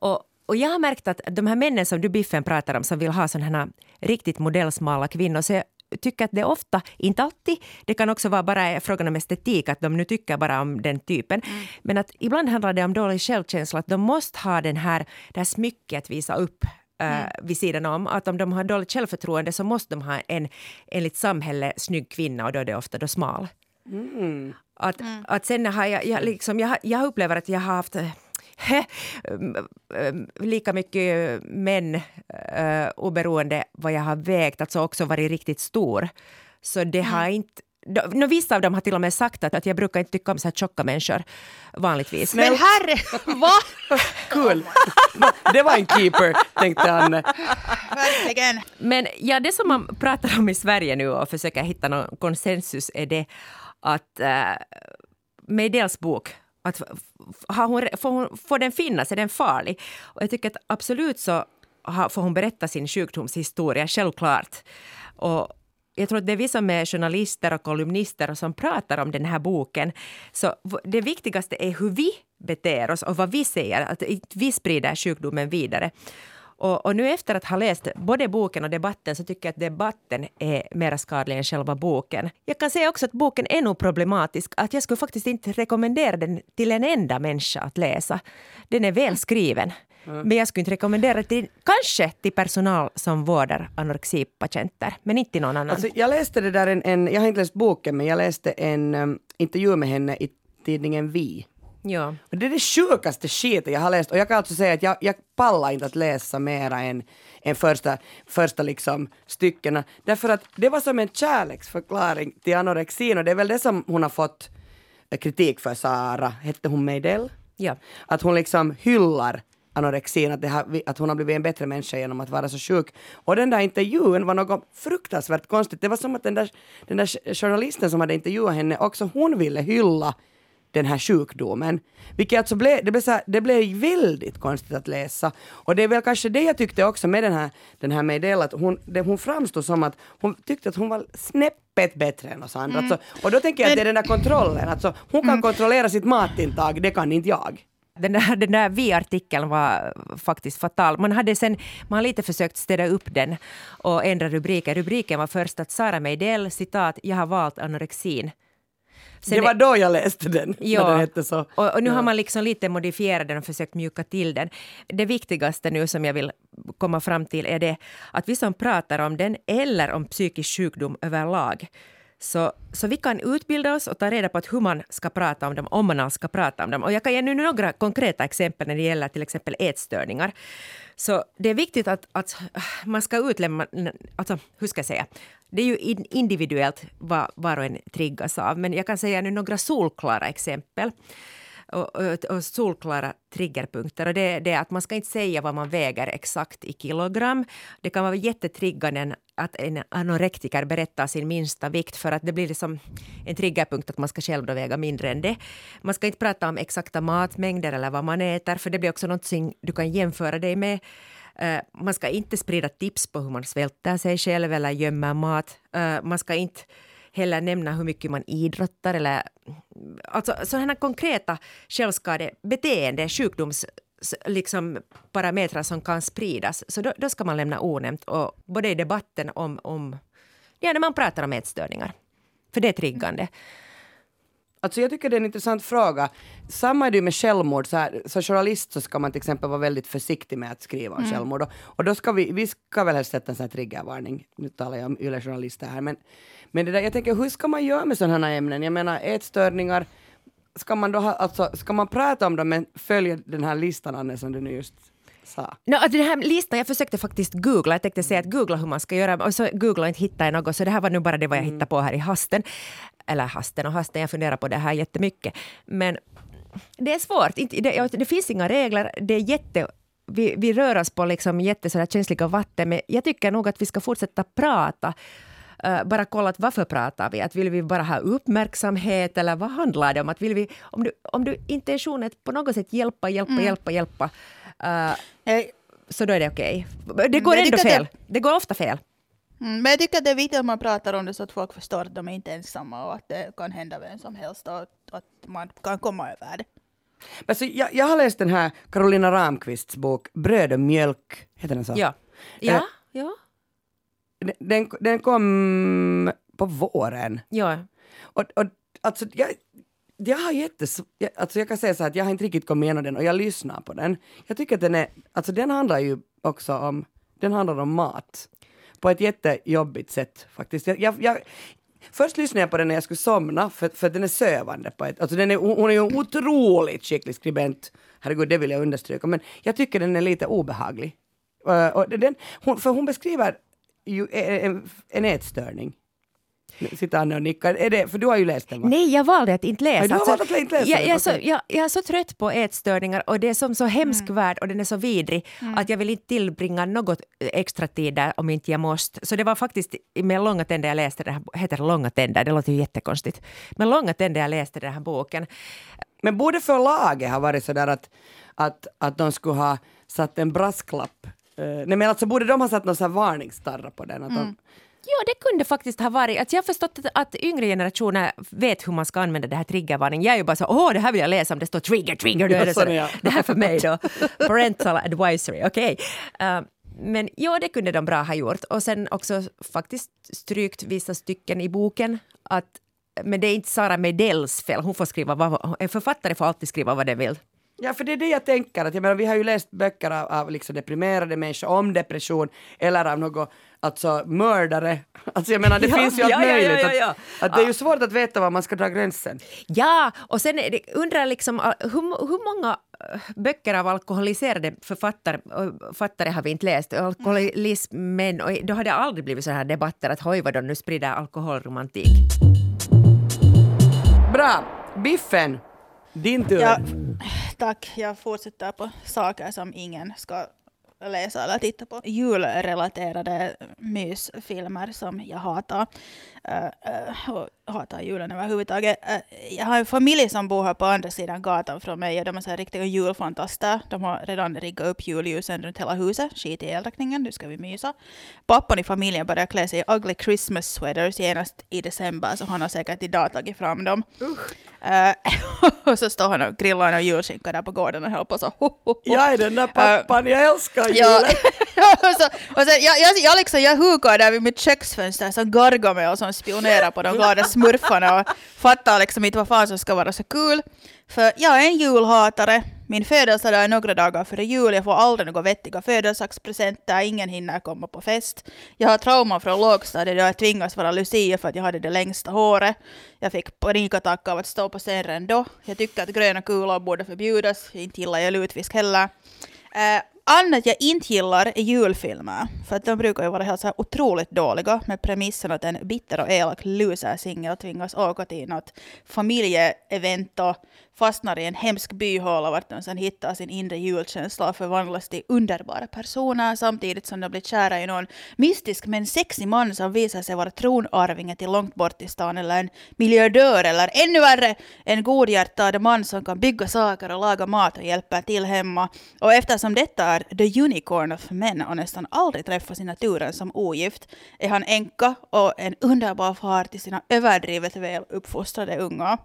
Och, och jag har märkt att de här männen som du Biffen pratar om som vill ha sådana här riktigt modellsmala kvinnor, så tycker att det ofta, inte alltid, det kan också vara bara frågan om estetik, att de nu tycker bara om den typen. Mm. Men att ibland handlar det om dålig självkänsla, att de måste ha den här, det här smycket att visa upp Mm. Uh, vid sidan om. Att om de har dåligt självförtroende så måste de ha en enligt samhället snygg kvinna och då är det ofta då smal. Mm. Att, mm. att sen har jag, jag, liksom, jag, jag upplever att jag har haft he, lika mycket män uh, oberoende vad jag har vägt, alltså också varit riktigt stor. Så det mm. har inte No, vissa av dem har till och med sagt att, att jag brukar inte tycka om så här tjocka människor vanligtvis. Men herre, va? Kul! det var en keeper, tänkte Anne. Verkligen. Men ja, det som man pratar om i Sverige nu och försöker hitta någon konsensus är det att äh, Meidels bok att har hon, får, hon, får den finnas? Är den farlig? Och jag tycker att absolut så har, får hon berätta sin sjukdomshistoria, självklart. Och jag tror att det är vi som är journalister och kolumnister och som pratar om den här boken. Så det viktigaste är hur vi beter oss och vad vi säger, att vi sprider sjukdomen vidare. Och, och, nu efter att ha läst både boken och debatten så tycker jag att debatten är mer skadlig än själva boken. Jag kan säga också att boken är nog problematisk. Att jag skulle faktiskt inte rekommendera den till en enda människa att läsa. Den är välskriven. Mm. Men jag skulle inte rekommendera till, kanske till personal som vårdar anorexipatienter, men inte till någon annan. Alltså, jag läste det där, en, en, jag har inte läst boken, men jag läste en um, intervju med henne i tidningen Vi. Ja. Och det är det sjukaste skiten jag har läst och jag kan alltså säga att jag, jag pallar inte att läsa mera än, än första, första liksom styckena. Därför att det var som en kärleksförklaring till anorexin och det är väl det som hon har fått kritik för, Sara, hette hon Meidell? Ja. Att hon liksom hyllar anorexin, att, har, att hon har blivit en bättre människa genom att vara så sjuk. Och den där intervjun var något fruktansvärt konstigt. Det var som att den där, den där journalisten som hade intervjuat henne också hon ville hylla den här sjukdomen. Vilket alltså blev, det blev, så här, det blev väldigt konstigt att läsa. Och det är väl kanske det jag tyckte också med den här, den här Meidel, att hon, det, hon framstod som att hon tyckte att hon var snäppet bättre än oss andra. Mm. Alltså, och då tänker jag att det är den där kontrollen, alltså, hon kan mm. kontrollera sitt matintag, det kan inte jag. Den där, den där vi-artikeln var faktiskt fatal. Man hade sen, man har lite försökt städa upp den och ändra rubriken. Rubriken var först att Sara Meidell, citat, jag har valt anorexin. Sen det var då jag läste den, ja, när den hette så. Och, och nu ja. har man liksom lite modifierat den och försökt mjuka till den. Det viktigaste nu som jag vill komma fram till är det att vi som pratar om den eller om psykisk sjukdom överlag så, så vi kan utbilda oss och ta reda på att hur man ska prata om dem, om man alls ska prata om dem. Och jag kan ge nu några konkreta exempel när det gäller till exempel ätstörningar. Så det är viktigt att, att äh, man ska utlämna, alltså hur ska jag säga, det är ju individuellt vad var och en triggas av, men jag kan säga nu några solklara exempel och, och, och solklara triggerpunkter. Och det, det är att man ska inte säga vad man väger exakt i kilogram. Det kan vara jättetriggande att en anorektiker berättar sin minsta vikt för att det blir liksom en triggerpunkt att man ska själv då väga mindre än det. Man ska inte prata om exakta matmängder eller vad man äter för det blir också någonting du kan jämföra dig med. Eh, man ska inte sprida tips på hur man svälter sig själv eller gömmer mat. Eh, man ska inte heller nämna hur mycket man idrottar eller alltså sådana konkreta självskadebeteende, sjukdoms liksom parametrar som kan spridas, så då, då, ska man lämna onämnt. Och både i debatten om, om ja, när man pratar om ätstörningar. För det är triggande. Alltså jag tycker det är en intressant fråga. Samma är det med självmord. Så här, som journalist så ska man till exempel vara väldigt försiktig med att skriva om mm. självmord. Och, och då ska vi, vi ska väl helst sätta en sån här triggervarning. Nu talar jag om yle-journalister här. Men, men det där, jag tänker, hur ska man göra med sådana här ämnen? Jag menar ätstörningar, ska man då ha, alltså, ska man prata om dem men följa den här listan Anne som du nu just sa? No, alltså den här listan, jag försökte faktiskt googla, jag tänkte säga att googla hur man ska göra och så googla inte hitta jag något så det här var nu bara det vad jag mm. hittade på här i hasten. Eller hasten och hasten, jag funderar på det här jättemycket. Men det är svårt, det, det finns inga regler, det är jätte vi, vi rör oss på liksom jättekänsliga vatten, men jag tycker nog att vi ska fortsätta prata uh, bara kolla att varför pratar vi? Att vill vi bara ha uppmärksamhet eller vad handlar det om? Att vill vi, om, du, om du intention är på något sätt hjälpa, hjälpa, mm. hjälpa, hjälpa, uh, så då är det okej. Okay. Det går ändå fel. Det, det går ofta fel. Mm, men jag tycker att det är viktigt att man pratar om det så att folk förstår att de är inte är ensamma och att det kan hända vem som helst och att man kan komma över det. Alltså, jag, jag har läst den här Carolina Ramqvists bok Bröd och mjölk, heter den så? Ja. Ja, ja. den, den kom på våren. Ja. Och, och alltså, jag, jag har jättes... Alltså jag kan säga så här att jag har inte riktigt kommit igenom den och jag lyssnar på den. Jag tycker att den är... Alltså den handlar ju också om... Den handlar om mat. På ett jättejobbigt sätt faktiskt. Jag, jag, jag, först lyssnade jag på den när jag skulle somna för, för den är sövande på ett... Alltså den är, hon är ju en otroligt skicklig skribent. Herregud, det vill jag understryka. Men jag tycker den är lite obehaglig. Uh, och den, hon, för hon beskriver ju en, en ätstörning sitter Anne och nickar. Är det, för du har ju läst den va? Nej, jag valde att inte läsa. Nej, du har valt att inte läsa jag, den, jag, är så, jag, jag är så trött på ätstörningar och det är som så hemsk Mm. värld och den är så vidrig att jag vill inte tillbringa något extra tid där om inte jag måste. Så det var faktiskt med långa tänder jag läste den här, heter det långa tänder, det låter ju jättekonstigt. Men långa tänder jag läste den här boken. Men borde förlaget ha varit sådär att, att, att de skulle ha satt en brasklapp? Uh, nej men alltså borde de ha satt någon sån här varningsstarra på den? Att de, Ja, det kunde faktiskt ha varit. Att jag har förstått att, att yngre generationer vet hur man ska använda det här triggervarning. Jag är ju bara så åh, det här vill jag läsa om det står trigger, trigger. Ja, det, så, jag. det här för mig då. Parental advisory, okej. Eh, men ja, det kunde de bra ha gjort. Och sen också faktiskt strykt vissa stycken i boken. Att, men det är inte Sara Medells fel. Hon får skriva vad, en författare får alltid skriva vad den vill. Ja, för det är det jag tänker. Att jag menar, vi har ju läst böcker av, av liksom deprimerade människor om depression eller av något, alltså mördare. Alltså jag menar, det Ja, finns ju allt ja, möjligt. ja. Att, att det är ju svårt att veta var man ska dra gränsen. Ja, och sen undrar jag liksom uh, hur, hur många uh, böcker av alkoholiserade författare, uh, författare har vi inte läst? Alkoholismen, och då har det aldrig blivit så här debatter att hoj vad de nu sprider alkoholromantik. Bra! Biffen, din tur. Ja, tack. Jag fortsätter på saker som ingen ska läsa eller titta på. Julrelaterade mysfilmer som jag hatar. Uh, uh, och hatar julen överhuvudtaget. Uh, jag har en familj som bor här på andra sidan gatan från mig och de är så här riktiga julfantaster. De har redan riggat upp julljusen runt hela huset. Skit i elräkningen, nu ska vi mysa. Pappan i familjen börjar klä sig i ugly Christmas sweaters genast i december så han har säkert idag tagit fram dem. Eh, och så står han och grillar en julskinka där på gården och håller på så. Ho, ho, ho. Jag är den där pappan, jag älskar Uh, julen. och så, och så, jag, jag, jag, liksom, jag hukar där vid mitt köksfönster som gargar mig och som spionerar på de glada smurfarna och fattar liksom inte vad fan som ska vara så kul. För jag är en julhatare. Min födelsedag är några dagar före jul. Jag får aldrig några vettiga födelsedagspresenter. Ingen hinner komma på fest. Jag har trauman från lågstadiet då jag tvingas vara Lucia för att jag hade det längsta håret. Jag fick panikattack av att stå på scenen då. Jag tycker att gröna kulor borde förbjudas. Inte gillar jag lutfisk heller. Uh, annat jag inte gillar är julfilmer. För att de brukar ju vara helt så här otroligt dåliga med premissen att en bitter och elak loser-singel tvingas åka till något familjeevent och fastnar i en hemsk byhåla vart de sen hittar sin inre julkänsla och förvandlas till underbara personer samtidigt som de blir kära i någon mystisk men sexig man som visar sig vara tronarvinge till långt bort i stan eller en miljardör eller ännu värre en godhjärtad man som kan bygga saker och laga mat och hjälpa till hemma. Och eftersom detta är the unicorn of men och nästan aldrig träffas i naturen som ogift är han änka och en underbar far till sina överdrivet väl uppfostrade unga.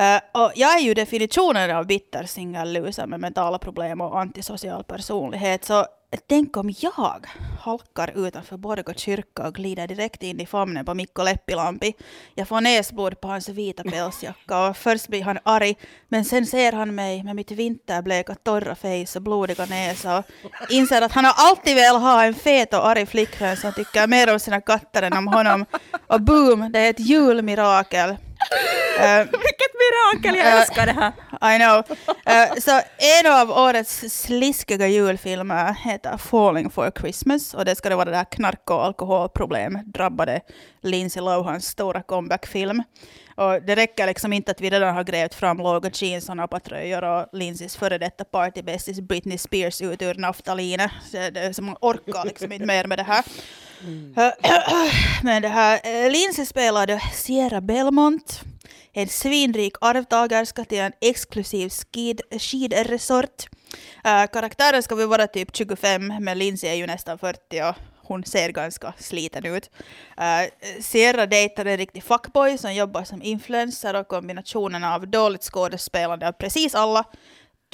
Uh, och jag är ju definitionen av bitter singelloser med mentala problem och antisocial personlighet. Så tänk om jag halkar utanför Borgå kyrka och glider direkt in i famnen på Mikko Leppilampi. Jag får näsblod på hans vita pälsjacka och först blir han arg men sen ser han mig med mitt vinterbleka torra face och blodiga näsa och inser att han har alltid velat ha en fet och arg flickvän som tycker mer om sina katter än om honom. Och boom, det är ett julmirakel. Eh, Vilket mirakel, jag Äh, älskar det här! I know. Eh, så en av årets sliskiga julfilmer heter Falling for Christmas och det ska det vara det här knark och alkoholproblem drabbade Lindsay Lohans stora comebackfilm. Och det räcker liksom inte att vi redan har grävt fram låga jeans och nappatröjor och Lindsays före detta partybästis Britney Spears ut ur naftalinet. Man orkar liksom inte mer med det här. Mm. Men det här, eh, Lindsay spelade Sierra Belmont, en svinrik arvtagerska till en exklusiv skid, skidresort. Äh, eh, karaktären ska väl vara typ 25, men Lindsay är ju nästan 40 och hon ser ganska sliten ut. Äh, Sierra dejtar en riktig fuckboy som jobbar som influencer och kombinationen av dåligt skådespelande av precis alla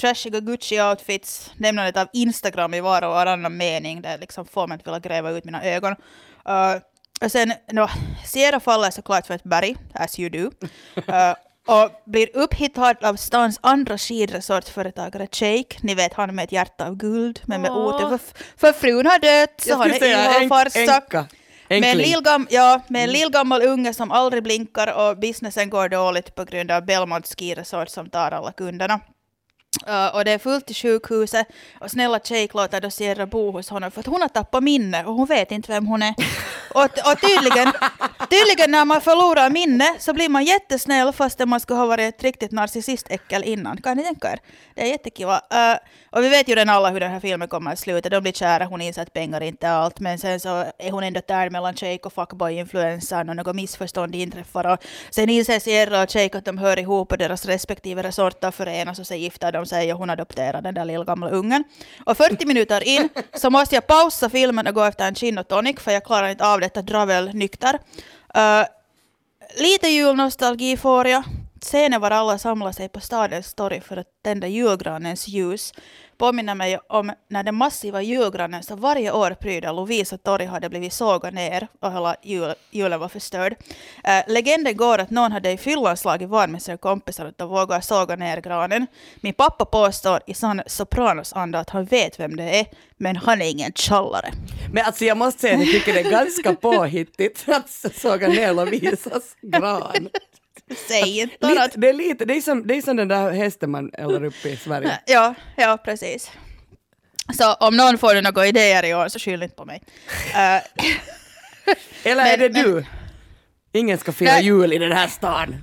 trashiga Gucci-outfits, nämnandet av Instagram i var och varannan mening, det liksom får mig att vilja gräva ut mina ögon. Uh, och sen, no, Sierra faller såklart för ett berg, as you do. Uh, och blir upphittad av stans andra skidresortföretagare Shake. Ni vet han med ett hjärta av guld, men med Åh. otur för, för frun har dött, så han är säga illa enk- farsa. enka. Med en, lillgam, ja, med en lillgammal unge som aldrig blinkar och businessen går dåligt på grund av Belmont Ski Resort som tar alla kunderna. Uh, och det är fullt i sjukhuset och snälla Jake låter då Sierra bo hos honom för att hon har tappat minne och hon vet inte vem hon är. och, och tydligen, tydligen när man förlorar minne så blir man jättesnäll fastän man skulle ha varit ett riktigt narcissistäckel innan. Kan ni tänka er? Det är jättekiva. Uh, och vi vet ju redan alla hur den här filmen kommer att sluta. De blir kära, hon inser att pengar inte är allt men sen så är hon ändå där mellan Jake och fuckboy-influensan och något missförstånd inträffar och sen inser Sierra och Jake att de hör ihop och deras respektive resorter förenas och så gifter de sig och hon adopterar den där lillgamla ungen. Och 40 minuter in så måste jag pausa filmen och gå efter en gin och tonic för jag klarar inte av detta dravel nykter. Uh, lite julnostalgi får jag. Scenen var alla samlar sig på stadens torg för att tända julgranens ljus påminner mig om när den massiva julgranen som varje år pryder Lovisa torg hade blivit sågad ner och hela jul, julen var förstörd. Eh, legenden går att någon hade i fyllan slagit vad med sina kompisar att de vågar såga ner granen. Min pappa påstår i sann Sopranos-anda att han vet vem det är, men han är ingen tjallare. Men alltså jag måste säga att jag tycker det är ganska påhittigt att såga ner Lovisas gran. Säg inte Lite, annat. det är lite, det är som, det är som den där hästen man eldar upp i Sverige. Ja, ja, precis. Så om någon får några idéer i år så skyll inte på mig. Eh, Eller är Men- det du? Ingen ska fira Nej. jul i den här stan.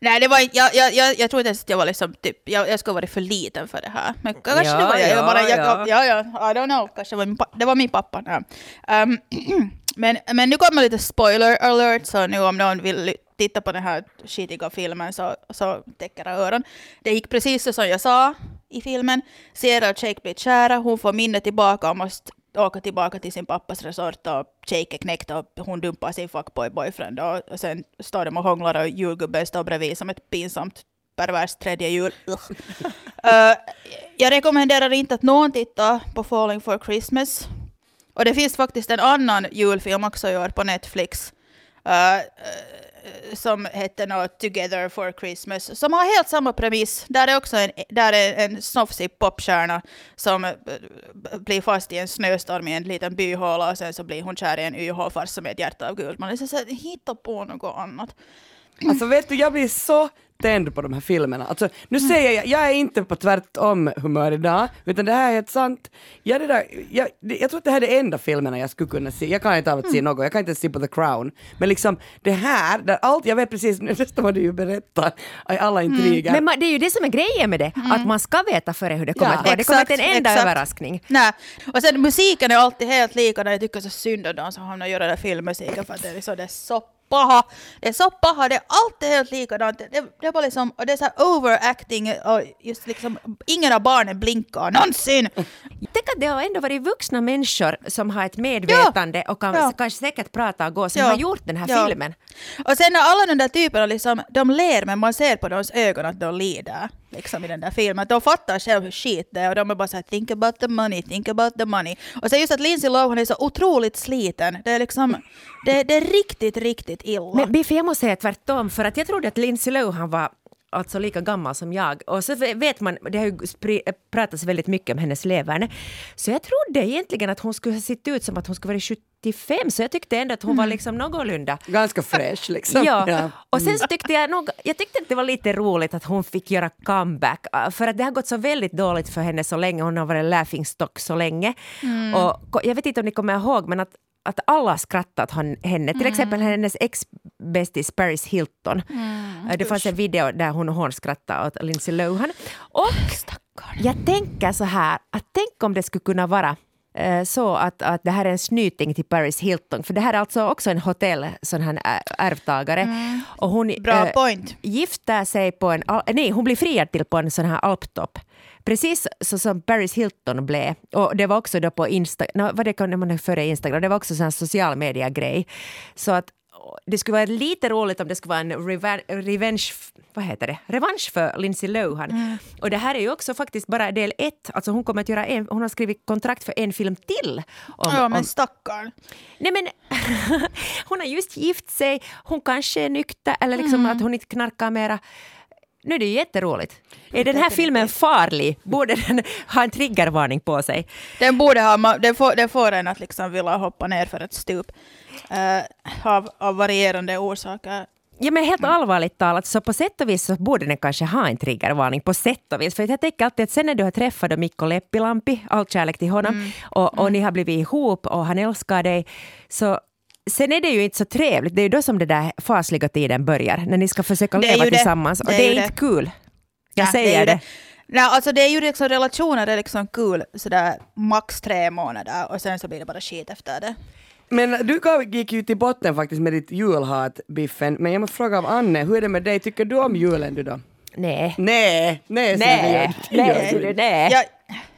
Nej, det var inte, jag, jag, jag, jag tror inte ens att jag var liksom typ, jag, jag skulle varit för liten för det här. Men kanske Ja, det var jag, jag ja, bara, jag, ja. ja. ja, I don't know, kanske var min, det var min pappa. Ja. Ehm, men, men nu kommer lite spoiler alert, så nu om någon vill titta på den här skitiga filmen så, så täcker jag öron. Det gick precis så som jag sa i filmen. Sierra och Jake blir kära, hon får minnet tillbaka och måste åka tillbaka till sin pappas resort och Jake är knäckt och hon dumpar sin fuckboy boyfriend och, och sen står de och hånglar och julgubben står bredvid som ett pinsamt perverst tredje jul. uh, jag rekommenderar inte att någon tittar på Falling for Christmas. Och det finns faktiskt en annan julfilm också i år på Netflix. Uh, Eh, som heter något Together for Christmas. Som har helt samma premiss. Där är också en, där är en snofsig popstjärna som eh, blir fast i en snöstorm i en liten byhåla och sen så blir hon kär i en YH-farsa med ett hjärta av guld. Man är så så här, hitta på något annat. Alltså vet du, jag blir så tänd på de här filmerna. Alltså, nu säger jag, jag är inte på tvärtom humör idag, utan det här är helt sant. Jag, det där, jag, jag tror att det här är de enda filmerna jag skulle kunna se. Jag kan inte av att se något, jag kan inte se på The Crown. Men liksom det här, där allt, jag vet precis nästan vad du ju berättar, alla intriger. Men man, det är ju det som är grejen med det, att man ska veta före hur det kommer Ja. att vara. Det kommer inte en enda exakt. överraskning. Nej. Och sen musiken är alltid helt lika. Jag tycker så synd om de som hamnar och göra den filmmusiken för att det är, så, det är så paha. Det är så paha, det är alltid helt likadant. Det, det bara liksom, och det är så här overacting och just liksom, ingen av barnen blinkar någonsin. Tänk att det har ändå varit vuxna människor som har ett medvetande och kan Ja. kanske säkert prata och gå som Ja. har gjort den här Ja. filmen. Och sen när alla de där typerna liksom, de ler men man ser på deras ögon att de lider liksom i den där filmen. Att de fattar själv hur skit det är och de är bara såhär think about the money, think about the money. Och sen just att Lindsay Lohan är så otroligt sliten. Det är liksom, det, det är riktigt, riktigt illa. Men Biffy, jag måste säga tvärtom, för att jag trodde att Lindsay Lohan var alltså lika gammal som jag. Och så vet man, det har ju spri- pratats väldigt mycket om hennes leverne. Så jag trodde egentligen att hon skulle ha sett ut som att hon skulle vara 75, så jag tyckte ändå att hon var liksom någorlunda Ganska fresh liksom. Ja, och sen så tyckte jag nog, jag tyckte att det var lite roligt att hon fick göra comeback, äh, för att det har gått så väldigt dåligt för henne så länge, hon har varit laughingstock så länge. Och ko- jag vet inte om ni kommer ihåg, men att att alla skrattat henne, till exempel hennes ex-bästis Paris Hilton. Äh, det fanns en video där hon hånskrattade åt Lindsay Lohan. Och jag tänker så här, att tänk om det skulle kunna vara eh, så att, att det här är en snyting till Paris Hilton, för det här är alltså också en hotell, sån här ä- ärvtagare. Och hon Bra eh, point. gifter sig på en, nej hon blir friad till på en sån här alptopp. Precis så som Paris Hilton blev. Och det var också då på Instagram, no, vad det kan före Instagram, det var också här social media grej. Så att det skulle vara lite roligt om det skulle vara en revenge, vad heter det? revansch för Lindsay Lohan. Mm. Och det här är ju också faktiskt bara del ett. Alltså hon kommer att göra en, hon har skrivit kontrakt för en film till. Om, Ja, men om, stackarn. nej men, hon har just gift sig, hon kanske är nykter eller liksom Mm. att hon inte knarkar mera. Nu är det ju jätteroligt. Är den här filmen farlig? Borde den ha en triggervarning på sig? Den borde ha, den får, den får en att liksom vilja hoppa ner för ett stup. eh, av, av varierande orsaker. Ja men helt allvarligt talat, så på sätt och vis så borde den kanske ha en triggervarning på sätt och vis. För jag tänker alltid att sen när du har träffat då Mikko Leppilampi, all kärlek till honom, och, och ni har blivit ihop och han älskar dig, så sen är det ju inte så trevligt. Det är ju då som den där fasliga tiden börjar, när ni ska försöka Det leva ju det. tillsammans. Och Det är det inte det. kul. Jag Ja, säger är det. ju Nej, alltså det är ju liksom relationer är liksom kul sådär max tre månader och sen så blir det bara skit efter det. Men du gick ju till botten faktiskt med ditt julhat, Biffen. Men jag måste fråga av Anne, hur är det med dig? Tycker du om julen du då? Nej. Nej, nej, Nej, det nej, inte. nej.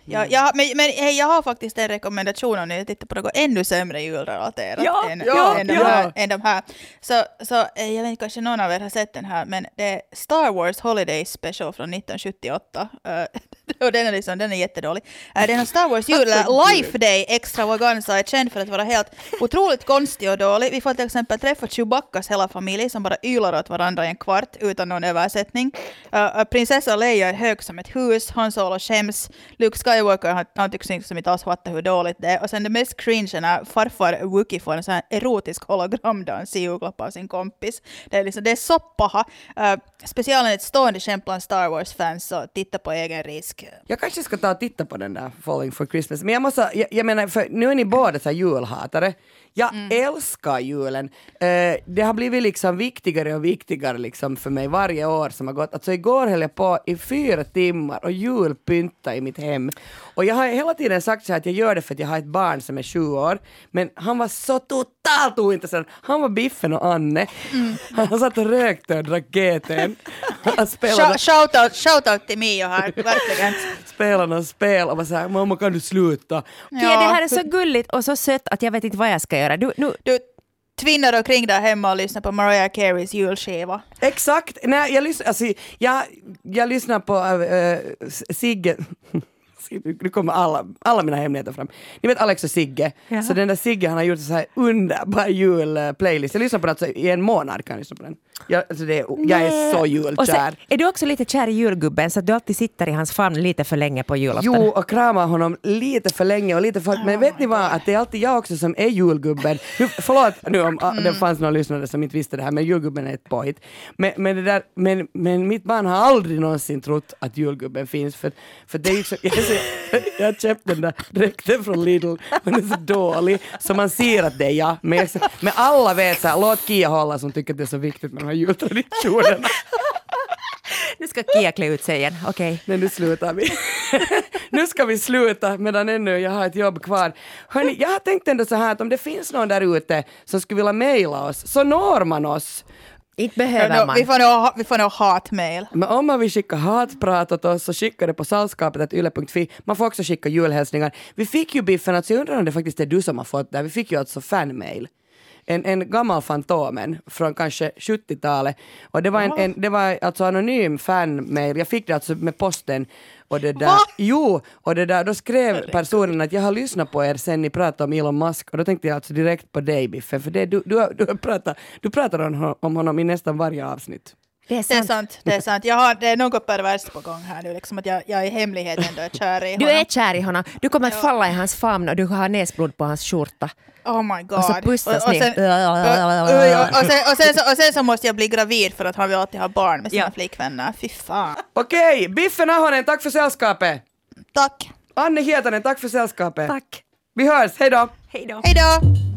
Jag, jag, jag, men men hej, jag har faktiskt en rekommendation om ni tittar på något ännu sämre julrelaterat Ja, än, ja, än, de ja. här, än de här. Så, så eh, jag vet inte, kanske någon av er har sett den här, men det är Star Wars Holiday Special från 1978. Eh, och den är, liksom, den är jättedålig. Uh, den har Star Wars jul, Life Day extravaganza är känd för att vara helt otroligt konstig och dålig. Vi får till exempel träffa Chewbaccas hela familj som bara ylar åt varandra i en kvart utan någon översättning. Uh, uh, prinsessa Leia är hög som ett hus, Han Solo skäms, Luke Skywalker han, han tycks liksom inte alls fatta hur dåligt det är. Och sen det mest cringe är när farfar Wookie får en sån här erotisk hologramdans i julklapp av sin kompis. Det är, liksom, det är så paha. Uh, speciellt ett stående skämt bland Star Wars-fans, så titta på egen risk. Jag kanske ska ta och titta på den där Falling for Christmas. Men jag måste, jag, jag menar, för nu är ni båda så här julhatare. Jag älskar julen. Eh, det har blivit liksom viktigare och viktigare liksom för mig varje år som har gått. Alltså igår höll jag på i fyra timmar och julpynta i mitt hem. Och jag har hela tiden sagt så här att jag gör det för att jag har ett barn som är sju år. Men han var så totalt ointresserad. Han var Biffen och Anne. Han satt och rökte och drack GT'n. Shout- Shoutout shout out till Mio här, verkligen. spelade något spel och var såhär “mamma kan du sluta?” Pia, det här är så gulligt och så sött att jag vet inte vad jag ska göra. Du, nu, Du tvinnar omkring där hemma och lyssnar på Mariah Careys julskiva. Exakt! Nej, jag, lys- alltså, jag, jag lyssnar på äh, Sigge nu kommer alla, alla mina hemligheter fram. Ni vet Alex och Sigge, Jaha. så den där Sigge han har gjort en så här underbar julplaylist. Jag lyssnar på den alltså, i en månad kan jag lyssna på den. Jag, alltså det jag är så julkär. sen, är du också lite kär i julgubben så att du alltid sitter i hans famn lite för länge på julafton? Jo, och kramar honom lite för länge och lite för... Men vet ni vad, att det är alltid jag också som är julgubben. Nu, förlåt nu om ah, det fanns någon lyssnare som inte visste det här, men julgubben är ett påhitt. Men, men, det där, men, men mitt barn har aldrig någonsin trott att julgubben finns, för, för det är ju så, jag, har köpt den där dräkten från Lidl, den är så dålig, så man ser att det är jag. Men, men alla vet så här, låt Kia hålla som tycker att det är så viktigt med de här jultraditionerna. Nu ska Kia klä ut sig igen, okej. Men nu slutar vi. nu ska vi sluta medan ännu jag har ett jobb kvar. Hörni, jag har tänkt ändå så här att om det finns någon där ute som skulle vilja mejla oss så når man oss. Inte behöver man. Vi får nog, vi får nog hatmail. Men om man vill skicka hatprat åt oss så skicka det på salskapet.yle.fi. Man får också skicka julhälsningar. Vi fick ju Biffen, alltså jag undrar om det faktiskt är du som har fått det. Vi fick ju alltså fanmail. En, en gammal Fantomen från kanske 70-talet. Och det var, en, en, det var alltså anonym fanmail. Jag fick det alltså med posten. Och det där, Va? Jo, och det där, då skrev personen att jag har lyssnat på er sen ni pratade om Elon Musk och då tänkte jag alltså direkt på dig Biffen, för det, du, du, du, har pratat, du pratar om honom i nästan varje avsnitt. Det är Det är sant. sant. Det är sant. Jag har, det är något perverst på gång här nu, liksom att jag, jag i hemlighet ändå är kär i Du honom. är kär i honom. Du kommer att falla i hans famn och du har näsblod på hans skjorta. Oh my god. Och så pussas ni. sen, och, sen, så, måste jag bli gravid för att han vill alltid ha barn med sina Ja. flickvänner. Fy fan. Okej, Biffen Ahonen, tack för sällskapet! Tack. Anne Hietanen, tack för sällskapet! Tack. Vi hörs, hej då! Hej då. Hej då.